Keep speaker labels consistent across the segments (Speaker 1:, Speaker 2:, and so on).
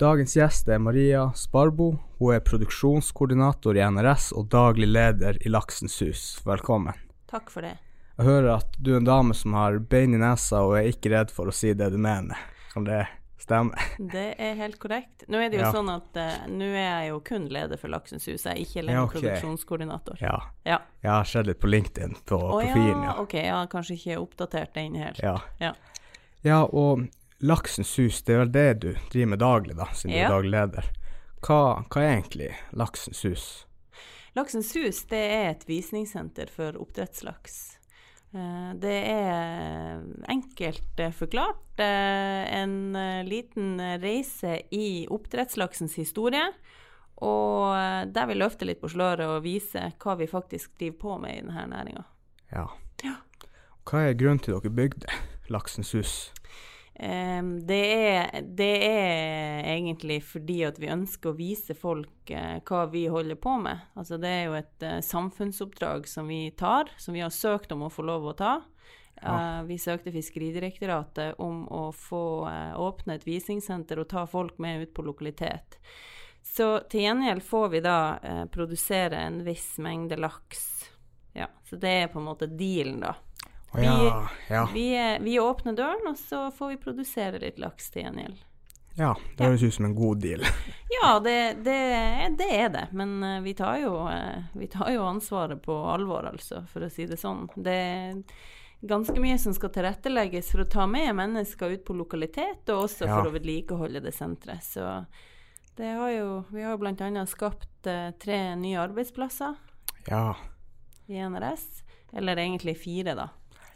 Speaker 1: Dagens gjest er Maria Sparbo. Hun er produksjonskoordinator i NRS og daglig leder i Laksens Hus. Velkommen.
Speaker 2: Takk for det.
Speaker 1: Jeg hører at du er en dame som har bein i nesa og er ikke redd for å si det du mener. Kan det stemme?
Speaker 2: Det er helt korrekt. Nå er det jo
Speaker 1: Ja.
Speaker 2: sånn at uh, nå er jeg jo kun leder for Laksens Hus, jeg er ikke lenger
Speaker 1: Ja, okay.
Speaker 2: produksjonskoordinator.
Speaker 1: Ja.
Speaker 2: Ja.
Speaker 1: Jeg har sett litt på LinkedIn på profilen,
Speaker 2: ja,
Speaker 1: ja.
Speaker 2: OK, jeg har kanskje ikke oppdatert den helt.
Speaker 1: Ja.
Speaker 2: Ja.
Speaker 1: ja, og Laksens Hus, det er vel det du driver med daglig, da, siden du er daglig leder. Hva, hva er egentlig Laksens Hus?
Speaker 2: Laksens Hus det er et visningssenter for oppdrettslaks. Eh, Det er enkelt eh, forklart eh, en liten reise i oppdrettslaksens historie. Og der vi løfter litt på sløret og viser hva vi faktisk driver på med i denne næringa.
Speaker 1: Ja.
Speaker 2: Ja.
Speaker 1: Hva er grunnen til dere bygde Laksens Hus?
Speaker 2: Det, er, det er egentlig fordi at vi ønsker å vise folk eh, hva vi holder på med. Altså det er jo et eh, samfunnsoppdrag som vi tar, som vi har søkt om å få lov å ta. Eh, vi søkte Fiskeridirektoratet om å få åpne et visningssenter og ta folk med ut på lokalitet. Så til gjengjeld får vi da produsere en viss mengde laks. Ja, så det er på en måte dealen, da.
Speaker 1: Å ja, ja.
Speaker 2: Vi, eh, vi åpner døren, og så får vi produsere litt laks til gjengjeld.
Speaker 1: ja. Det høres ut som en god deal.
Speaker 2: Ja, det, det, det er det. Men eh, vi tar, jo, eh, vi tar jo ansvaret på alvor, altså, for å si det sånn. Det er ganske mye som skal tilrettelegges for å ta med mennesker ut på lokalitet, og også
Speaker 1: Ja.
Speaker 2: for å vedlikeholde det senteret. Så det har jo, vi har jo bl.a. skapt tre nye arbeidsplasser
Speaker 1: Ja.
Speaker 2: i NRS. Eller egentlig fire, da.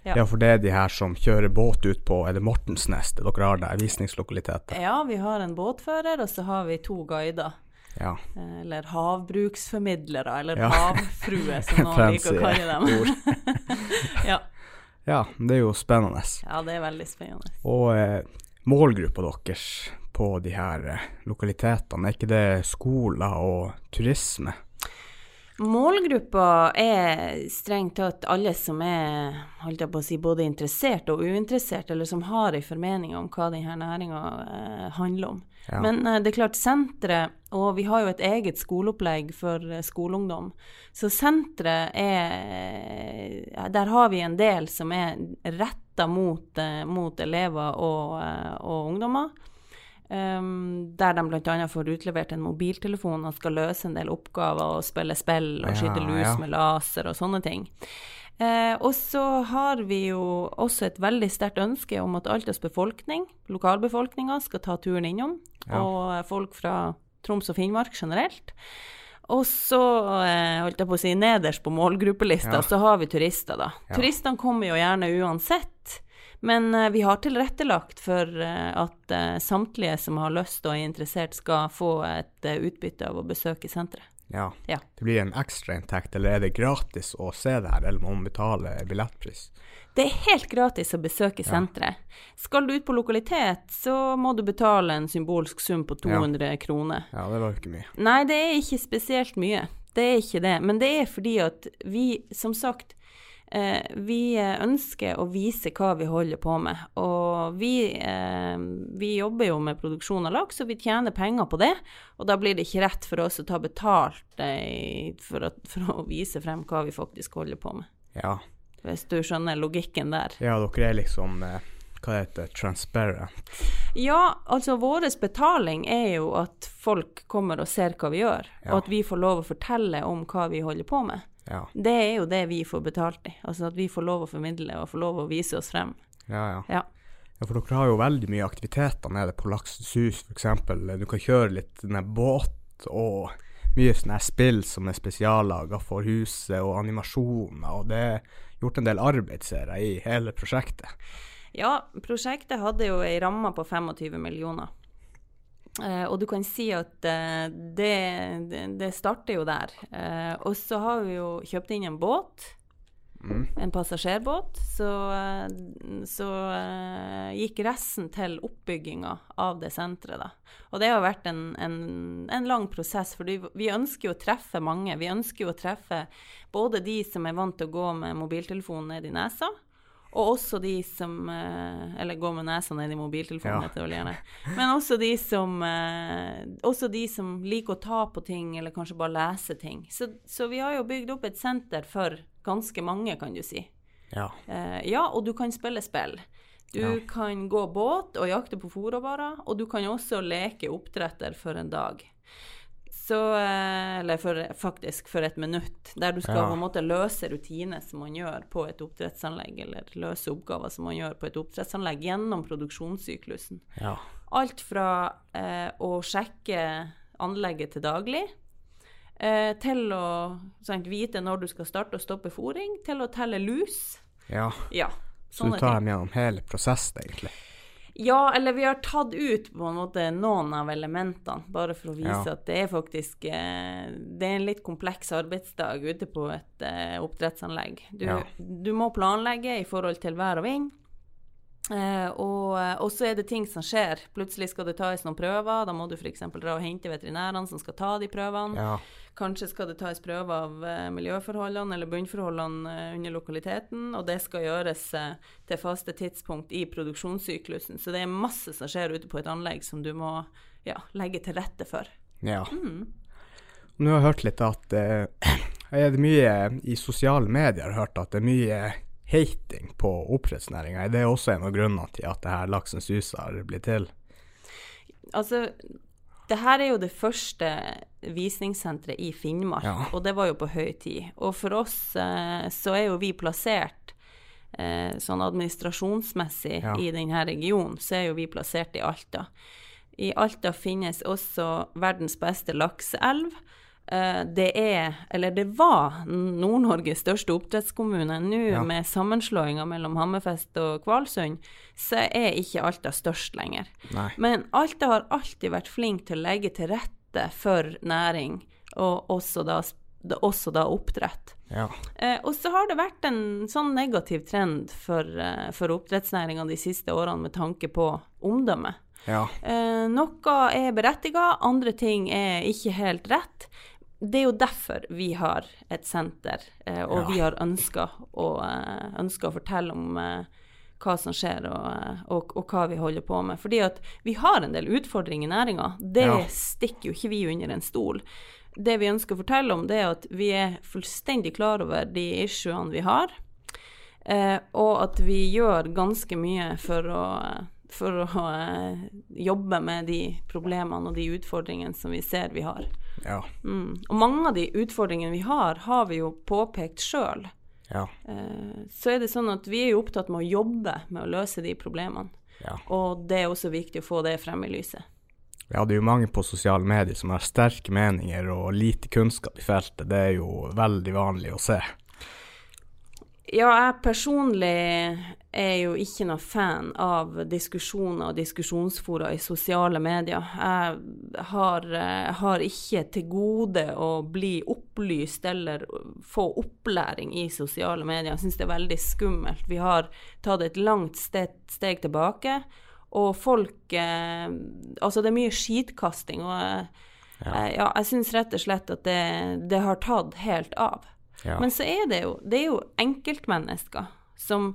Speaker 2: Ja.
Speaker 1: ja, for det er de her som kjører båt ut på Er det Mortensnes det dere har der? Visningslokalitet?
Speaker 2: Ja, vi har en båtfører, og så har vi to guider.
Speaker 1: Ja.
Speaker 2: Eh, Eller havbruksformidlere, eller
Speaker 1: Ja.
Speaker 2: havfrue, som noen liker å kalle dem. ja.
Speaker 1: ja, det er jo spennende.
Speaker 2: ja, det er veldig spennende.
Speaker 1: Og eh, målgruppa deres på de her eh, lokalitetene, er ikke det skoler og turisme?
Speaker 2: Målgruppa er strengt tatt alle som er holdt jeg på å si, både interessert og uinteressert, eller som har en formening om hva denne næringa eh, handler om.
Speaker 1: Ja.
Speaker 2: Men eh, det er klart, senteret, og vi har jo et eget skoleopplegg for eh, skoleungdom, så senteret er Der har vi en del som er retta mot, eh, mot elever og, eh, og ungdommer. Um, der de bl.a. får utlevert en mobiltelefon og skal løse en del oppgaver og spille spill og
Speaker 1: Ja,
Speaker 2: skyte lus
Speaker 1: ja.
Speaker 2: med laser og sånne ting. Eh, og så har vi jo også et veldig sterkt ønske om at Altas befolkning, lokalbefolkninga, skal ta turen innom.
Speaker 1: Ja.
Speaker 2: Og eh, folk fra Troms og Finnmark generelt. Og så, eh, holdt jeg på å si, nederst på målgruppelista,
Speaker 1: Ja.
Speaker 2: så har vi turister, da.
Speaker 1: Ja.
Speaker 2: Turistene kommer jo gjerne uansett. Men eh, vi har tilrettelagt for eh, at eh, samtlige som har lyst og er interessert, skal få et utbytte av å besøke senteret.
Speaker 1: Ja.
Speaker 2: Ja.
Speaker 1: Det blir en ekstrainntekt, eller er det gratis å se det her, eller må man betale billettpris?
Speaker 2: Det er helt gratis å besøke senteret. Skal du ut på lokalitet, så må du betale en symbolsk sum på 200 kroner.
Speaker 1: Ja, det var jo ikke mye.
Speaker 2: Nei, det er ikke spesielt mye. Det er ikke det. Men det er fordi at vi, som sagt, vi eh, ønsker å vise hva vi holder på med. Og vi, eh, vi jobber jo med produksjon av laks, og vi tjener penger på det. Og da blir det ikke rett for oss å ta betalt eh, for, å, for å vise frem hva vi faktisk holder på med.
Speaker 1: Ja.
Speaker 2: Hvis du skjønner logikken der.
Speaker 1: ja, dere er liksom eh, Hva heter? Transparent?
Speaker 2: Ja, altså vår betaling er jo at folk kommer og ser hva vi gjør,
Speaker 1: Ja.
Speaker 2: og at vi får lov å fortelle om hva vi holder på med.
Speaker 1: Ja.
Speaker 2: Det er jo det vi får betalt i. Altså at vi får lov å formidle og får lov å vise oss frem.
Speaker 1: Ja, ja.
Speaker 2: Ja.
Speaker 1: Ja, for dere har jo veldig mye aktiviteter nede på Laksens hus, f.eks. Du kan kjøre litt sånn båt og mye sånne spill som er spesiallaga for huset, og animasjoner, og det er gjort en del arbeid, ser jeg, i hele prosjektet.
Speaker 2: Ja, prosjektet hadde jo ei ramme på 25 millioner. Eh, og du kan si at eh, det, det, det starter jo der. Eh, og så har vi jo kjøpt inn en båt.
Speaker 1: Mm.
Speaker 2: En passasjerbåt. Så, så gikk resten til oppbygginga av det senteret, da. Og det har vært en, en, en lang prosess, for vi ønsker jo å treffe mange. Vi ønsker jo å treffe både de som er vant til å gå med mobiltelefonen ned i nesa, Og også de som eh, Eller går med nesa ned i mobiltelefonen,
Speaker 1: Ja.
Speaker 2: heter det vel gjerne. Men også de som eh, Også de som liker å ta på ting, eller kanskje bare lese ting. Så, så vi har jo bygd opp et senter for ganske mange, kan du si.
Speaker 1: Ja.
Speaker 2: Eh, ja, og du kan spille spill. Du
Speaker 1: Ja.
Speaker 2: kan gå båt og jakte på fòrråvarer, og du kan også leke oppdretter for en dag. Så eh, Eller for, faktisk for et minutt, der du skal
Speaker 1: Ja.
Speaker 2: på en måte løse rutiner som man gjør på et oppdrettsanlegg, eller løse oppgaver som man gjør på et oppdrettsanlegg gjennom produksjonssyklusen.
Speaker 1: Ja.
Speaker 2: Alt fra eh, å sjekke anlegget til daglig, eh, til å sant, vite når du skal starte og stoppe fôring, til å telle lus.
Speaker 1: ja.
Speaker 2: Ja.
Speaker 1: Så du tar dem gjennom hele prosessen, egentlig.
Speaker 2: Ja, eller vi har tatt ut på en måte noen av elementene, bare for å vise
Speaker 1: Ja.
Speaker 2: at det er faktisk eh, Det er en litt kompleks arbeidsdag ute på et eh, oppdrettsanlegg. Du,
Speaker 1: Ja.
Speaker 2: du må planlegge i forhold til vær og vind. Eh, og, og så er det ting som skjer. Plutselig skal det tas noen prøver. Da må du f.eks. dra og hente veterinærene som skal ta de prøvene.
Speaker 1: Ja.
Speaker 2: Kanskje skal det tas prøver av eh, miljøforholdene eller bunnforholdene eh, under lokaliteten, og det skal gjøres eh, til faste tidspunkt i produksjonssyklusen. Så det er masse som skjer ute på et anlegg som du må ja, legge til rette for.
Speaker 1: ja.
Speaker 2: Mm.
Speaker 1: Nå har jeg hørt litt at eh, er det mye i sosiale medier hørt at det er mye hating på oppdrettsnæringa. Er det også en av grunnene til at det her Laksens hus har blitt til?
Speaker 2: Altså, det her er jo det første visningssenteret i Finnmark,
Speaker 1: Ja.
Speaker 2: og det var jo på høy tid. Og for oss eh, så er jo vi plassert eh, sånn administrasjonsmessig
Speaker 1: Ja.
Speaker 2: i denne regionen, så er jo vi plassert i Alta. I Alta finnes også verdens beste lakseelv. Eh, Det er, eller det var, Nord-Norges største oppdrettskommune. Nå
Speaker 1: Ja.
Speaker 2: med sammenslåinga mellom Hammerfest og Kvalsund, så er ikke Alta størst lenger.
Speaker 1: Nei.
Speaker 2: Men Alta har alltid vært flink til å legge til rette for næring, og også da, også da oppdrett.
Speaker 1: Ja.
Speaker 2: Eh, og så har det vært en sånn negativ trend for, eh, for oppdrettsnæringa de siste årene med tanke på omdømme.
Speaker 1: Ja.
Speaker 2: Eh, noe er berettiga, andre ting er ikke helt rett. Det er jo derfor vi har et senter, eh, og
Speaker 1: Ja.
Speaker 2: vi har ønska å, eh, å fortelle om eh, hva som skjer og, og, og hva vi holder på med. Fordi at vi har en del utfordringer i næringa. Det
Speaker 1: Ja.
Speaker 2: stikker jo ikke vi under en stol. Det vi ønsker å fortelle om, det er at vi er fullstendig klar over de issuene vi har, eh, og at vi gjør ganske mye for å, for å jobbe med de problemene og de utfordringene som vi ser vi har.
Speaker 1: Ja.
Speaker 2: Mm. Og mange av de utfordringene vi har, har vi jo påpekt sjøl.
Speaker 1: Ja.
Speaker 2: Eh, så er det sånn at vi er jo opptatt med å jobbe med å løse de problemene.
Speaker 1: ja.
Speaker 2: Og det er også viktig å få det frem i lyset.
Speaker 1: Ja, det er jo mange på sosiale medier som har sterke meninger og lite kunnskap i feltet. Det er jo veldig vanlig å se.
Speaker 2: Ja, jeg personlig er jo ikke noe fan av diskusjoner og diskusjonsfora i sosiale medier. Jeg har, jeg har ikke til gode å bli opplyst eller få opplæring i sosiale medier. Jeg syns det er veldig skummelt. Vi har tatt et langt steg, steg tilbake, og folk eh, Altså, det er mye skitkasting, og jeg,
Speaker 1: Ja.
Speaker 2: ja, jeg syns rett og slett at det, det har tatt helt av.
Speaker 1: Ja.
Speaker 2: Men så er det jo, det er jo enkeltmennesker som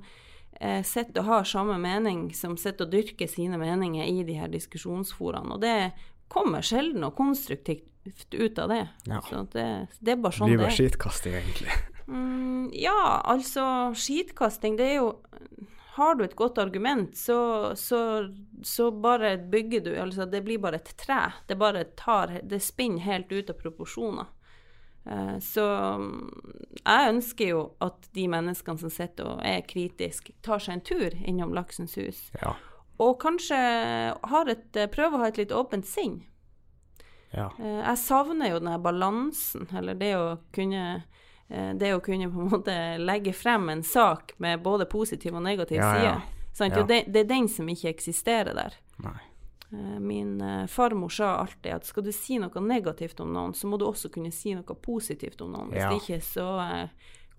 Speaker 2: eh, sitter og har samme mening, som sitter og dyrker sine meninger i de her diskusjonsforaene. Og det kommer sjelden noe konstruktivt ut av det.
Speaker 1: Ja.
Speaker 2: Så det, det er bare sånn
Speaker 1: Det
Speaker 2: er.
Speaker 1: blir bare skitkasting, egentlig.
Speaker 2: Mm, ja, altså skitkasting, det er jo Har du et godt argument, så, så, så bare bygger du Altså, det blir bare et tre. Det bare tar Det spinner helt ut av proporsjoner. Eh, Så mm, jeg ønsker jo at de menneskene som sitter og er kritiske, tar seg en tur innom Laksens hus.
Speaker 1: Ja.
Speaker 2: Og kanskje har et, eh, prøver å ha et litt åpent sinn.
Speaker 1: Ja.
Speaker 2: Eh, Jeg savner jo den her balansen, eller det å kunne det å kunne på en måte legge frem en sak med både positiv og negativ
Speaker 1: Ja,
Speaker 2: side. Sant?
Speaker 1: Ja.
Speaker 2: Det, det er den som ikke eksisterer der.
Speaker 1: Nei.
Speaker 2: Eh, Min eh, farmor sa alltid at skal du si noe negativt om noen, så må du også kunne si noe positivt om noen. Hvis
Speaker 1: Ja.
Speaker 2: ikke så eh,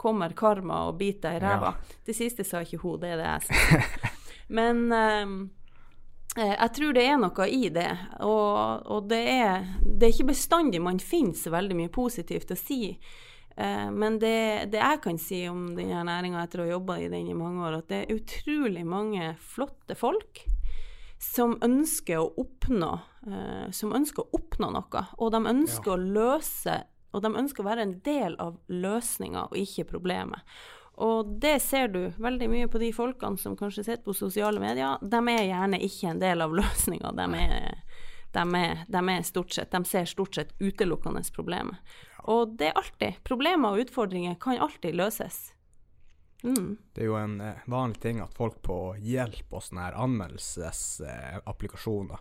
Speaker 2: kommer karma og biter deg i ræva. Det siste sa ikke hun, det er det jeg sa. Men eh, jeg tror det er noe i det. Og, og det, er, det er ikke bestandig man finner så veldig mye positivt å si. Eh, men det, det, jeg kan si om denne næringa etter å ha jobba i den i mange år, at det er utrolig mange flotte folk som ønsker å oppnå, uh, som ønsker å oppnå noe. Og de ønsker ja. å løse Og de ønsker å være en del av løsninga og ikke problemet. Og det ser du veldig mye på de folkene som kanskje sitter på sosiale medier. De er gjerne ikke en del av løsninga. De, de, de, er stort sett De ser stort sett utelukkende problemet. Og det er alltid Problemer og utfordringer kan alltid løses.
Speaker 1: Mm. Det er jo en eh, vanlig ting at folk på hjelp og sånne her anmeldelsesapplikasjoner eh,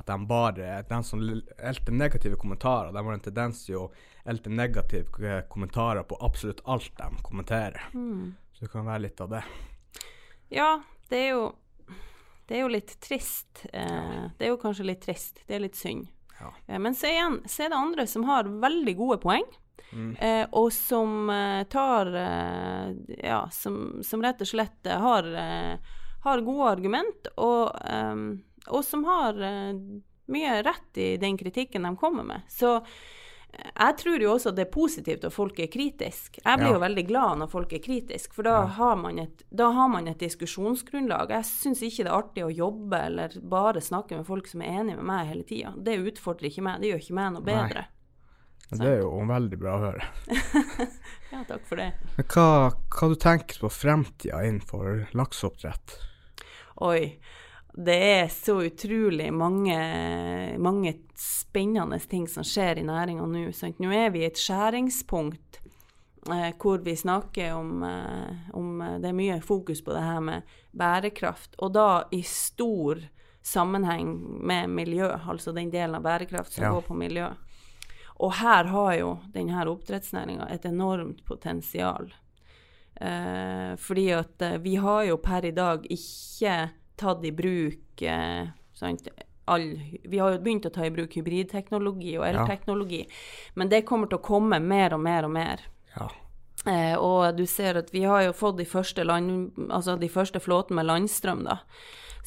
Speaker 1: At de bare De som elter negative kommentarer, de har en tendens til å elte negative eh, kommentarer på absolutt alt de kommenterer. Mm. Så det kan være litt av det.
Speaker 2: Ja, det er jo Det er jo litt trist. Eh, det er jo kanskje litt trist. Det er litt synd. Ja. Men se igjen, så er det andre som har veldig gode poeng. Mm. Eh, og som eh, tar eh, Ja, som, som, rett og slett eh, har, har gode argument, og, og som har mye rett i den kritikken de kommer med. Så jeg tror jo også det er positivt at folk er kritiske. Jeg blir ja. jo veldig glad når folk er kritiske, for da, ja. har, man et, da har man et diskusjonsgrunnlag. Jeg syns ikke det er artig å jobbe eller bare snakke med folk som er enige med meg hele tida. Det utfordrer ikke meg, det gjør ikke meg noe bedre.
Speaker 1: Det er jo veldig bra å høre.
Speaker 2: ja, takk for det.
Speaker 1: Hva, hva du tenker på fremtida innenfor lakseoppdrett?
Speaker 2: Oi det er så utrolig mange, mange spennende ting som skjer i næringa nå. Sant? Nå er vi i et skjæringspunkt eh, hvor vi snakker om, eh, om, eh, Det er mye fokus på det her med bærekraft, og da i stor sammenheng med miljø, altså den delen av bærekraft som ja. går på miljø. Og her har jo denne oppdrettsnæringa et enormt potensial. Eh, fordi at eh, vi har jo per i dag ikke tatt i bruk eh, all, Vi har jo begynt å ta i bruk hybridteknologi og elteknologi, ja. men det kommer til å komme mer og mer og mer. Ja. Eh, og du ser at vi har jo fått de første, land, altså de første flåten med landstrøm, da.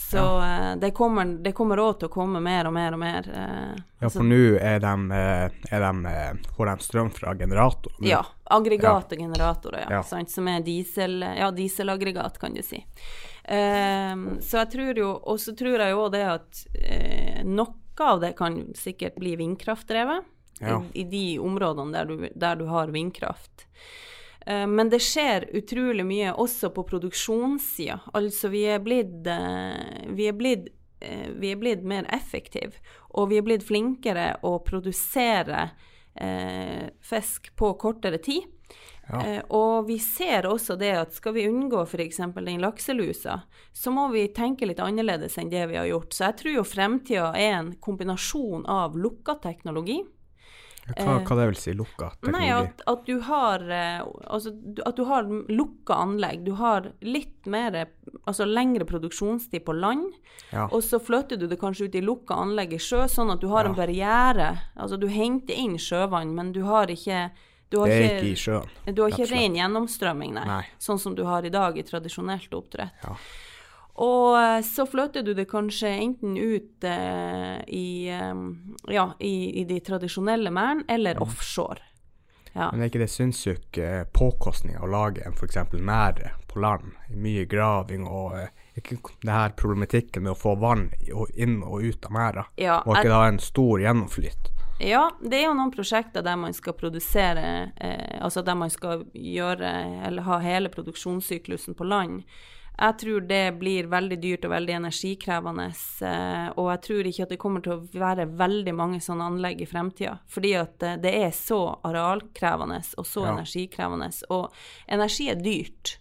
Speaker 2: Så ja. eh, det kommer òg til å komme mer og mer og mer. Eh,
Speaker 1: ja, for nå er de, eh, er de, eh, får de strøm fra generator?
Speaker 2: Ja, aggregat og generatorer, ja. ja. Som er diesel, ja, dieselaggregat, kan du si. Um, så jeg tror jo Og så tror jeg jo det at uh, noe av det kan sikkert bli vindkraftdrevet. Ja. I, I, de områdene der du, der du har vindkraft. Uh, men det skjer utrolig mye også på produksjonssida. Altså vi er blitt, uh, vi er blitt vi er blitt mer effektive, og vi er blitt flinkere å produsere fisk på kortere tid. Ja. Eh, og vi ser også det at skal vi unngå f.eks. den lakselusa, så må vi tenke litt annerledes enn det vi har gjort. Så jeg tror jo fremtida er en kombinasjon av lukka teknologi.
Speaker 1: Hva, hva det vil si, lukka teknologi?
Speaker 2: Nei, at, at, du har, eh, altså, at du har lukka anlegg. Du har litt mer, altså lengre produksjonstid på land. Ja. Og så flytter du det kanskje ut i lukka anlegg i sjø, sånn at du har ja. en barriere. Altså du henter inn sjøvann, men du har ikke
Speaker 1: det er ikke, ikke i sjøen.
Speaker 2: Du har ikke ren gjennomstrømming, nei. nei. Sånn som du har i dag i tradisjonelt oppdrett. Ja. Og eh, så flytter du det kanskje enten ut eh, i, um, ja, i, i, de tradisjonelle merdene eller mm. offshore.
Speaker 1: Ja. Men er ikke det sinnssyk eh, påkostning å lage en f.eks. merde på land? Mye graving og eh, ikke det her problematikken med å få vann inn og ut av merda. Ja, og ikke da en stor gjennomflyt?
Speaker 2: Ja, det er jo noen prosjekter der man skal produsere eh, Altså der man skal gjøre eller ha hele produksjonssyklusen på land. Jeg tror det blir veldig dyrt og veldig energikrevende. Eh, og jeg tror ikke at det kommer til å være veldig mange sånne anlegg i fremtida. Fordi at eh, det er så arealkrevende og så ja. energikrevende. Og energi er dyrt.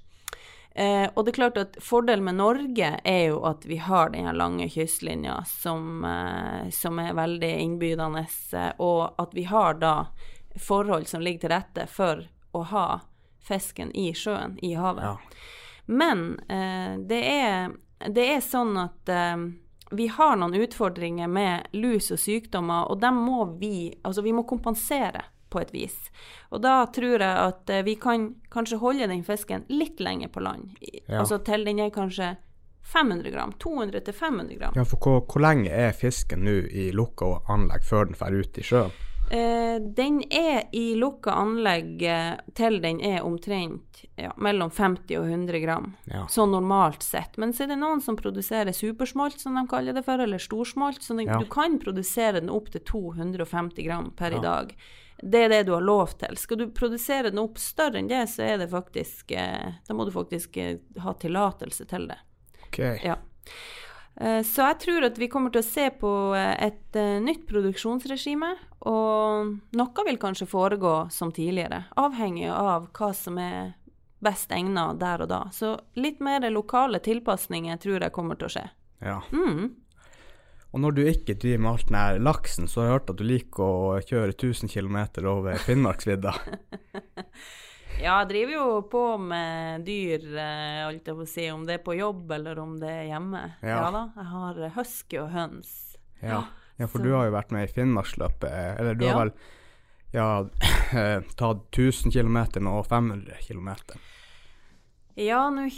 Speaker 2: Eh, og det er klart at Fordelen med Norge er jo at vi har denne lange kystlinja som, eh, som er veldig innbydende, eh, og at vi har da forhold som ligger til rette for å ha fisken i sjøen, i havet. Ja. Men eh, det, er, det, er, sånn at eh, vi har noen utfordringer med lus og sykdommer, og dem må vi Altså, vi må kompensere på et vis. Og da tror jeg at eh, vi kan kanskje holde den fisken litt lenger på land. Ja. Altså til den er kanskje 500 gram. 200 500 gram.
Speaker 1: Ja, for hvor, hvor lenge er fisken nå i lukka anlegg før den drar ut i sjøen?
Speaker 2: Eh, den er i lukka anlegg eh, til den er omtrent ja, mellom 50 og 100 gram.
Speaker 1: Ja.
Speaker 2: Sånn normalt sett. Men så er det noen som produserer supersmolt, som de kaller det for, eller storsmolt. Så den,
Speaker 1: Ja.
Speaker 2: du kan produsere den opp til 250 gram per i dag. Det er det du har lov til. Skal du produsere den opp større enn det, så er det faktisk eh, Da må du faktisk ha tillatelse til det.
Speaker 1: OK.
Speaker 2: Ja. Eh, Så jeg tror at vi kommer til å se på eh, et eh, nytt produksjonsregime, og noe vil kanskje foregå som tidligere, avhengig av hva som er best egnet der og da. Så litt mer lokale tilpasninger tror jeg kommer til å skje.
Speaker 1: Ja.
Speaker 2: Mm.
Speaker 1: Og når du ikke driver med alt den her laksen, så har jeg hørt at du liker å kjøre 1000 km over Finnmarksvidda.
Speaker 2: Ja, jeg driver jo på med dyr, eh, alt jeg får si, om det er på jobb eller om det er hjemme.
Speaker 1: Ja.
Speaker 2: Ja, da. Jeg har husky og høns.
Speaker 1: Ja. ja, for
Speaker 2: Så-
Speaker 1: du har jo vært med i Finnmarksløpet, eh, eller du har vel ja, eh, tatt 1000 km og 500 km.
Speaker 2: Ja, nå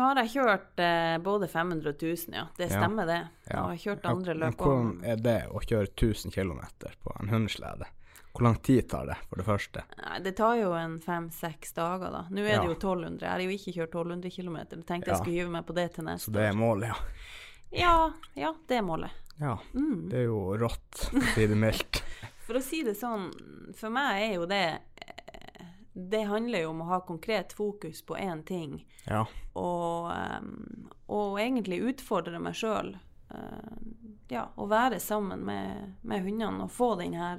Speaker 2: har jeg kjørt eh, både 500 og 1000, ja. Det
Speaker 1: Ja.
Speaker 2: stemmer det.
Speaker 1: Ja.
Speaker 2: Jeg har kjørt andre
Speaker 1: men
Speaker 2: òg.
Speaker 1: Hvordan er det å kjøre 1000 km på en hundeslede? Hvor lang tid tar det, for det første?
Speaker 2: Nei, Det tar jo en fem-seks dager, da. Nå er
Speaker 1: Ja.
Speaker 2: det jo 1200. Jeg har jo ikke kjørt 1200 km. Jeg tenkte
Speaker 1: Ja.
Speaker 2: jeg skulle hive meg på det til
Speaker 1: Så det er målet, ja.
Speaker 2: Ja, ja, det er målet.
Speaker 1: Ja,
Speaker 2: Mm.
Speaker 1: det er jo rått, for å si det mildt.
Speaker 2: For å si det sånn, for meg er jo det eh, Det handler jo om å ha konkret fokus på én ting,
Speaker 1: Ja,
Speaker 2: og, eh, og egentlig utfordre meg sjøl. Ja, å være sammen med, med hundene og få den her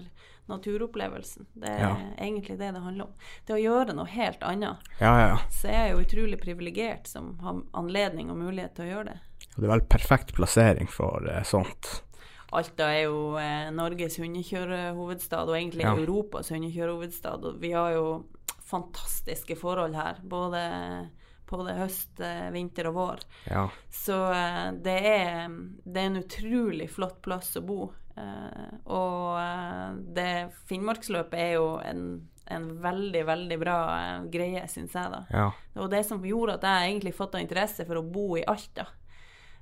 Speaker 2: naturopplevelsen. Det er
Speaker 1: Ja.
Speaker 2: egentlig det det handler om. Det å gjøre noe helt annet.
Speaker 1: ja, ja.
Speaker 2: Så jeg er jo utrolig privilegert som har anledning og mulighet til å gjøre det.
Speaker 1: Det er vel perfekt plassering for eh, sånt.
Speaker 2: Alta er jo eh, Norges hundekjørehovedstad, og egentlig. Europas hundekjørehovedstad. Og vi har jo fantastiske forhold her, både, både høst, eh, vinter og vår.
Speaker 1: Ja,
Speaker 2: Så eh, det, er, det er en utrolig flott plass å bo. Eh, og eh, det Finnmarksløpet er jo en, en veldig, veldig bra eh, greie, syns jeg, da.
Speaker 1: ja,
Speaker 2: Det var det som gjorde at jeg egentlig fatta interesse for å bo i Alta.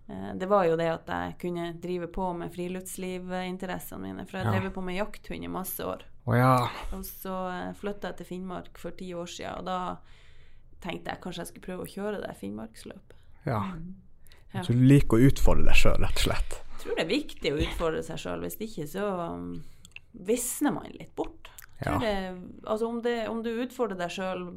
Speaker 2: Det var jo det at jeg kunne drive på med friluftslivinteressene mine. For jeg
Speaker 1: Ja.
Speaker 2: drev på med jakthund i masse år.
Speaker 1: Oh, ja.
Speaker 2: Og så flytta jeg til Finnmark for ti år siden, og da tenkte jeg kanskje jeg skulle prøve å kjøre det Finnmarksløpet.
Speaker 1: ja.
Speaker 2: Ja.
Speaker 1: Så du liker å utfordre deg sjøl, rett og slett.
Speaker 2: Jeg tror det er viktig å utfordre seg sjøl. Hvis ikke så um, visner man litt bort.
Speaker 1: Ja.
Speaker 2: det, altså om, det, om du utfordrer deg sjøl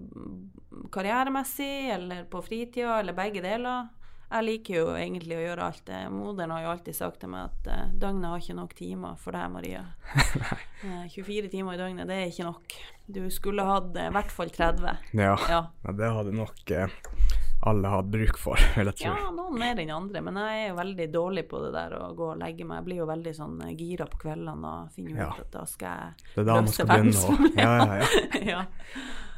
Speaker 2: karrieremessig eller på fritida eller begge deler Jeg liker jo egentlig å gjøre alt det. Moderen har jo alltid sagt til meg at eh, døgnet har ikke nok timer for deg, Maria. Eh, 24 timer i døgnet, det er ikke nok. Du skulle hatt eh, i hvert fall 30.
Speaker 1: Ja.
Speaker 2: Ja.
Speaker 1: ja det hadde nok eh, alle har bruk for, vil jeg tro.
Speaker 2: Ja, noen mer enn andre, men jeg er jo veldig dårlig på det der å gå og legge meg. Jeg blir jo veldig sånn eh, gira på kveldene og finner
Speaker 1: Ja.
Speaker 2: ut at da skal jeg
Speaker 1: Det er
Speaker 2: løse verdensproblemer.
Speaker 1: ja, ja, ja.
Speaker 2: ja.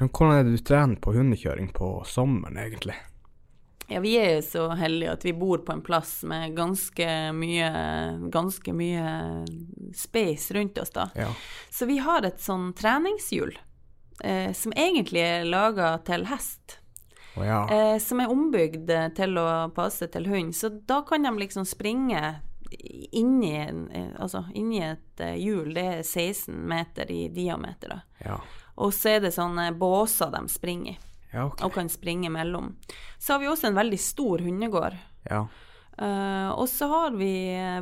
Speaker 1: Men hvordan er det du trener på hundekjøring på sommeren, egentlig?
Speaker 2: ja, vi er jo så heldige at vi bor på en plass med ganske mye, ganske mye space rundt oss, da.
Speaker 1: Ja.
Speaker 2: Så vi har et sånn treningshjul eh, som egentlig er laga til hest.
Speaker 1: Å ja.
Speaker 2: eh, som er ombygd eh, til å passe til hund. Så da kan de liksom springe inni, eh, altså inni et eh, hjul. Det er 16 meter i diameter.
Speaker 1: Ja.
Speaker 2: Og så er det sånne båser de springer i,
Speaker 1: Ja, okay.
Speaker 2: og kan springe mellom. Så har vi også en veldig stor hundegård.
Speaker 1: Ja.
Speaker 2: Eh, og så har vi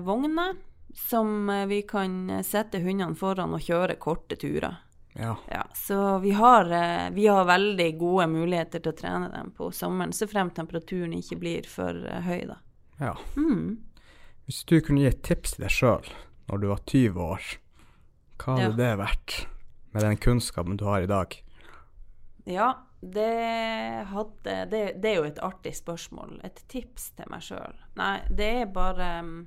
Speaker 2: vogner som vi kan sette hundene foran og kjøre korte turer.
Speaker 1: Ja.
Speaker 2: Ja, så vi har, eh, vi har veldig gode muligheter til å trene dem på sommeren, så frem temperaturen ikke blir for eh, høy, da.
Speaker 1: ja.
Speaker 2: Mm.
Speaker 1: Hvis du kunne gi et tips til deg sjøl når du var 20 år, hva hadde
Speaker 2: Ja.
Speaker 1: det vært? Med den kunnskapen du har i dag?
Speaker 2: Ja, det hadde det, det er jo et artig spørsmål. Et tips til meg sjøl. Nei, det er bare mm,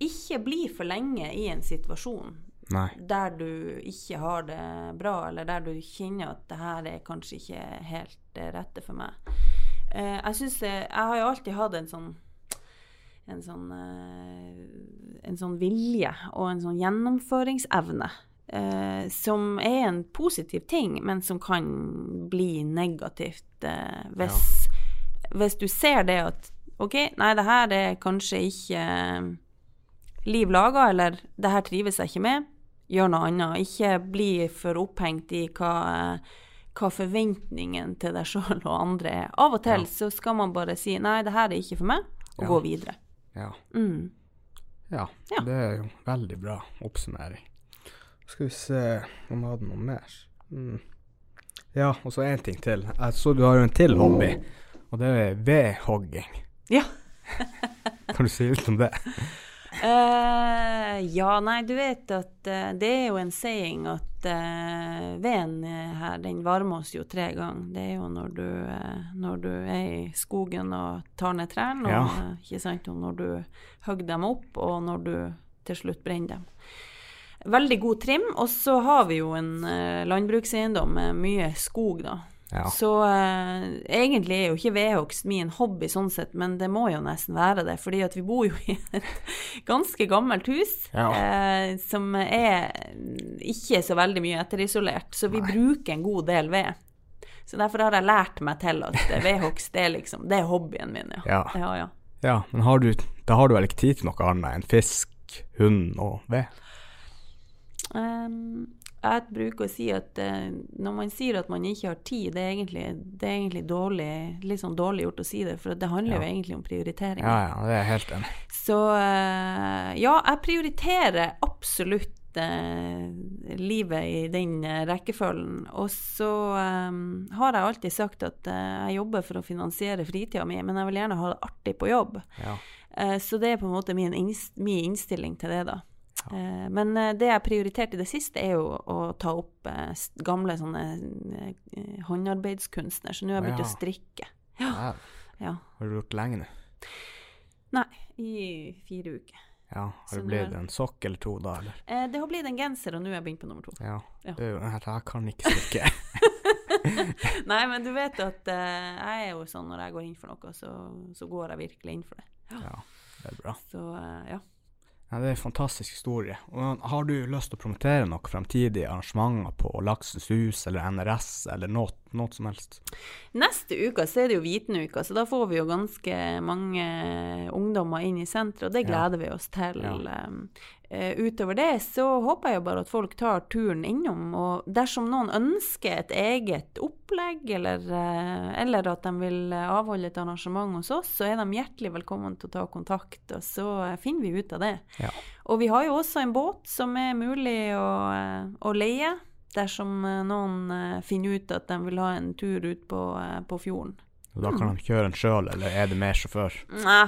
Speaker 2: Ikke bli for lenge i en situasjon
Speaker 1: Nei.
Speaker 2: der du ikke har det bra, eller der du kjenner at det her er kanskje ikke helt det rette for meg. Eh, jeg syns jeg, har jo alltid hatt en sånn en sånn, eh, en sånn vilje og en sånn gjennomføringsevne. Eh, som er en positiv ting, men som kan bli negativt eh, hvis, hvis du ser det at OK, nei, det her er kanskje ikke eh, liv laga, eller det her trives jeg ikke med. Gjør noe annet. Ikke bli for opphengt i hva, hva forventningen til deg sjøl og andre er. Av og til
Speaker 1: Ja.
Speaker 2: så skal man bare si 'nei, det her er ikke for meg', og
Speaker 1: Ja.
Speaker 2: gå videre.
Speaker 1: Ja.
Speaker 2: Mm.
Speaker 1: ja.
Speaker 2: Ja.
Speaker 1: Det er jo veldig bra oppsummering. Skal vi se om jeg hadde noe mer. Mm. Ja, og så én ting til. Jeg så du har jo en til hobby, og det er vedhogging.
Speaker 2: Ja.
Speaker 1: Kan du si litt om det?
Speaker 2: Eh, ja, nei, du vet at uh, det er jo en saying at uh, veden her, den varmer oss jo tre ganger. Det er jo når du, når du er i skogen og tar ned trærne, og,
Speaker 1: Ja.
Speaker 2: ikke sant, og når du hogger dem opp, og når du til slutt brenner dem. Veldig god trim. Og så har vi jo en landbrukseiendom med mye skog, da.
Speaker 1: Ja.
Speaker 2: Så uh, egentlig er jo ikke vedhogst min hobby sånn sett, men det må jo nesten være det. Fordi at vi bor jo i et ganske gammelt hus
Speaker 1: Ja.
Speaker 2: uh, som er ikke så veldig mye etterisolert. Så vi
Speaker 1: Nei.
Speaker 2: bruker en god del ved. Så derfor har jeg lært meg til at vedhogst det er liksom Det er hobbyen min, ja.
Speaker 1: Ja.
Speaker 2: ja,
Speaker 1: men har du, da har du vel ikke tid til noe annet enn fisk, hund og ved?
Speaker 2: Ehm, jeg bruker å si at eh, når man sier at man ikke har tid, det er egentlig, det er egentlig dårlig, litt sånn dårlig gjort å si det, for det handler
Speaker 1: Ja.
Speaker 2: jo egentlig om prioritering.
Speaker 1: Ja, ja, det er jeg helt enig.
Speaker 2: Så eh, ja, jeg prioriterer absolutt eh, livet i den eh, rekkefølgen. Og så eh, har jeg alltid sagt at eh, jeg jobber for å finansiere fritida mi, men jeg vil gjerne ha det artig på jobb.
Speaker 1: Ja.
Speaker 2: Eh, så det er på en måte min, innst min innstilling til det, da. Eh, men eh, det jeg prioriterte i det siste, er jo å ta opp eh, gamle sånne håndarbeidskunstner. Så nå har jeg begynt
Speaker 1: Ja.
Speaker 2: å strikke.
Speaker 1: Ja.
Speaker 2: Ja.
Speaker 1: Har du gjort lenge nå?
Speaker 2: Nei, i fire uker.
Speaker 1: Ja, har det blitt
Speaker 2: er-
Speaker 1: en sokk eller to da, eller?
Speaker 2: Eh, det har blitt en genser, og nå har jeg begynt på nummer to.
Speaker 1: Ja.
Speaker 2: Ja.
Speaker 1: Du, er jeg, kan ikke strikke.
Speaker 2: Nei, men du vet at jeg er jo sånn når jeg går inn for noe, så, så går jeg virkelig inn for det.
Speaker 1: Ja, det er bra.
Speaker 2: Så ja.
Speaker 1: Ja, det er en fantastisk historie. Og har du lyst til å promotere noen fremtidige arrangementer på Laksens hus eller NRS eller noe, noe som helst?
Speaker 2: Neste uke så er det jo Vitenuka, så da får vi jo ganske mange ungdommer inn i senteret, og det
Speaker 1: Ja.
Speaker 2: gleder vi oss til.
Speaker 1: Ja.
Speaker 2: Eh, utover det så håper jeg jo bare at folk tar turen innom, og dersom noen ønsker et eget opplegg, eller, uh, eller at de vil avholde et arrangement hos oss, så er de hjertelig velkommen til å ta kontakt, og så eh, finner vi ut av det.
Speaker 1: Ja.
Speaker 2: Og vi har jo også en båt som er mulig å, å leie, dersom eh, noen eh, finner ut at de vil ha en tur ut på, eh, på fjorden.
Speaker 1: Og da kan de kjøre den sjøl, eller er det mer sjåfør?
Speaker 2: Nei,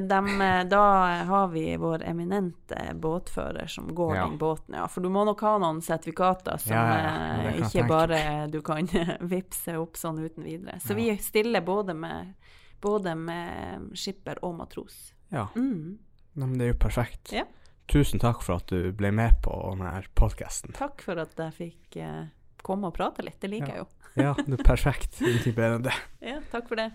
Speaker 2: de, da har vi vår eminente båtfører som går
Speaker 1: Ja.
Speaker 2: den båten, ja. For du må nok ha noen sertifikater som
Speaker 1: Ja, ja,
Speaker 2: ikke bare du kan vippse opp sånn uten videre. Så vi stiller både med, både med skipper og matros.
Speaker 1: Ja,
Speaker 2: Mm.
Speaker 1: Men det er jo perfekt.
Speaker 2: Ja.
Speaker 1: Tusen takk for at du ble med på denne podkasten.
Speaker 2: Takk for at jeg fikk eh, komme og prate litt, det liker
Speaker 1: Ja.
Speaker 2: jeg jo.
Speaker 1: Ja, det er perfekt. Det.
Speaker 2: Ja, takk for det.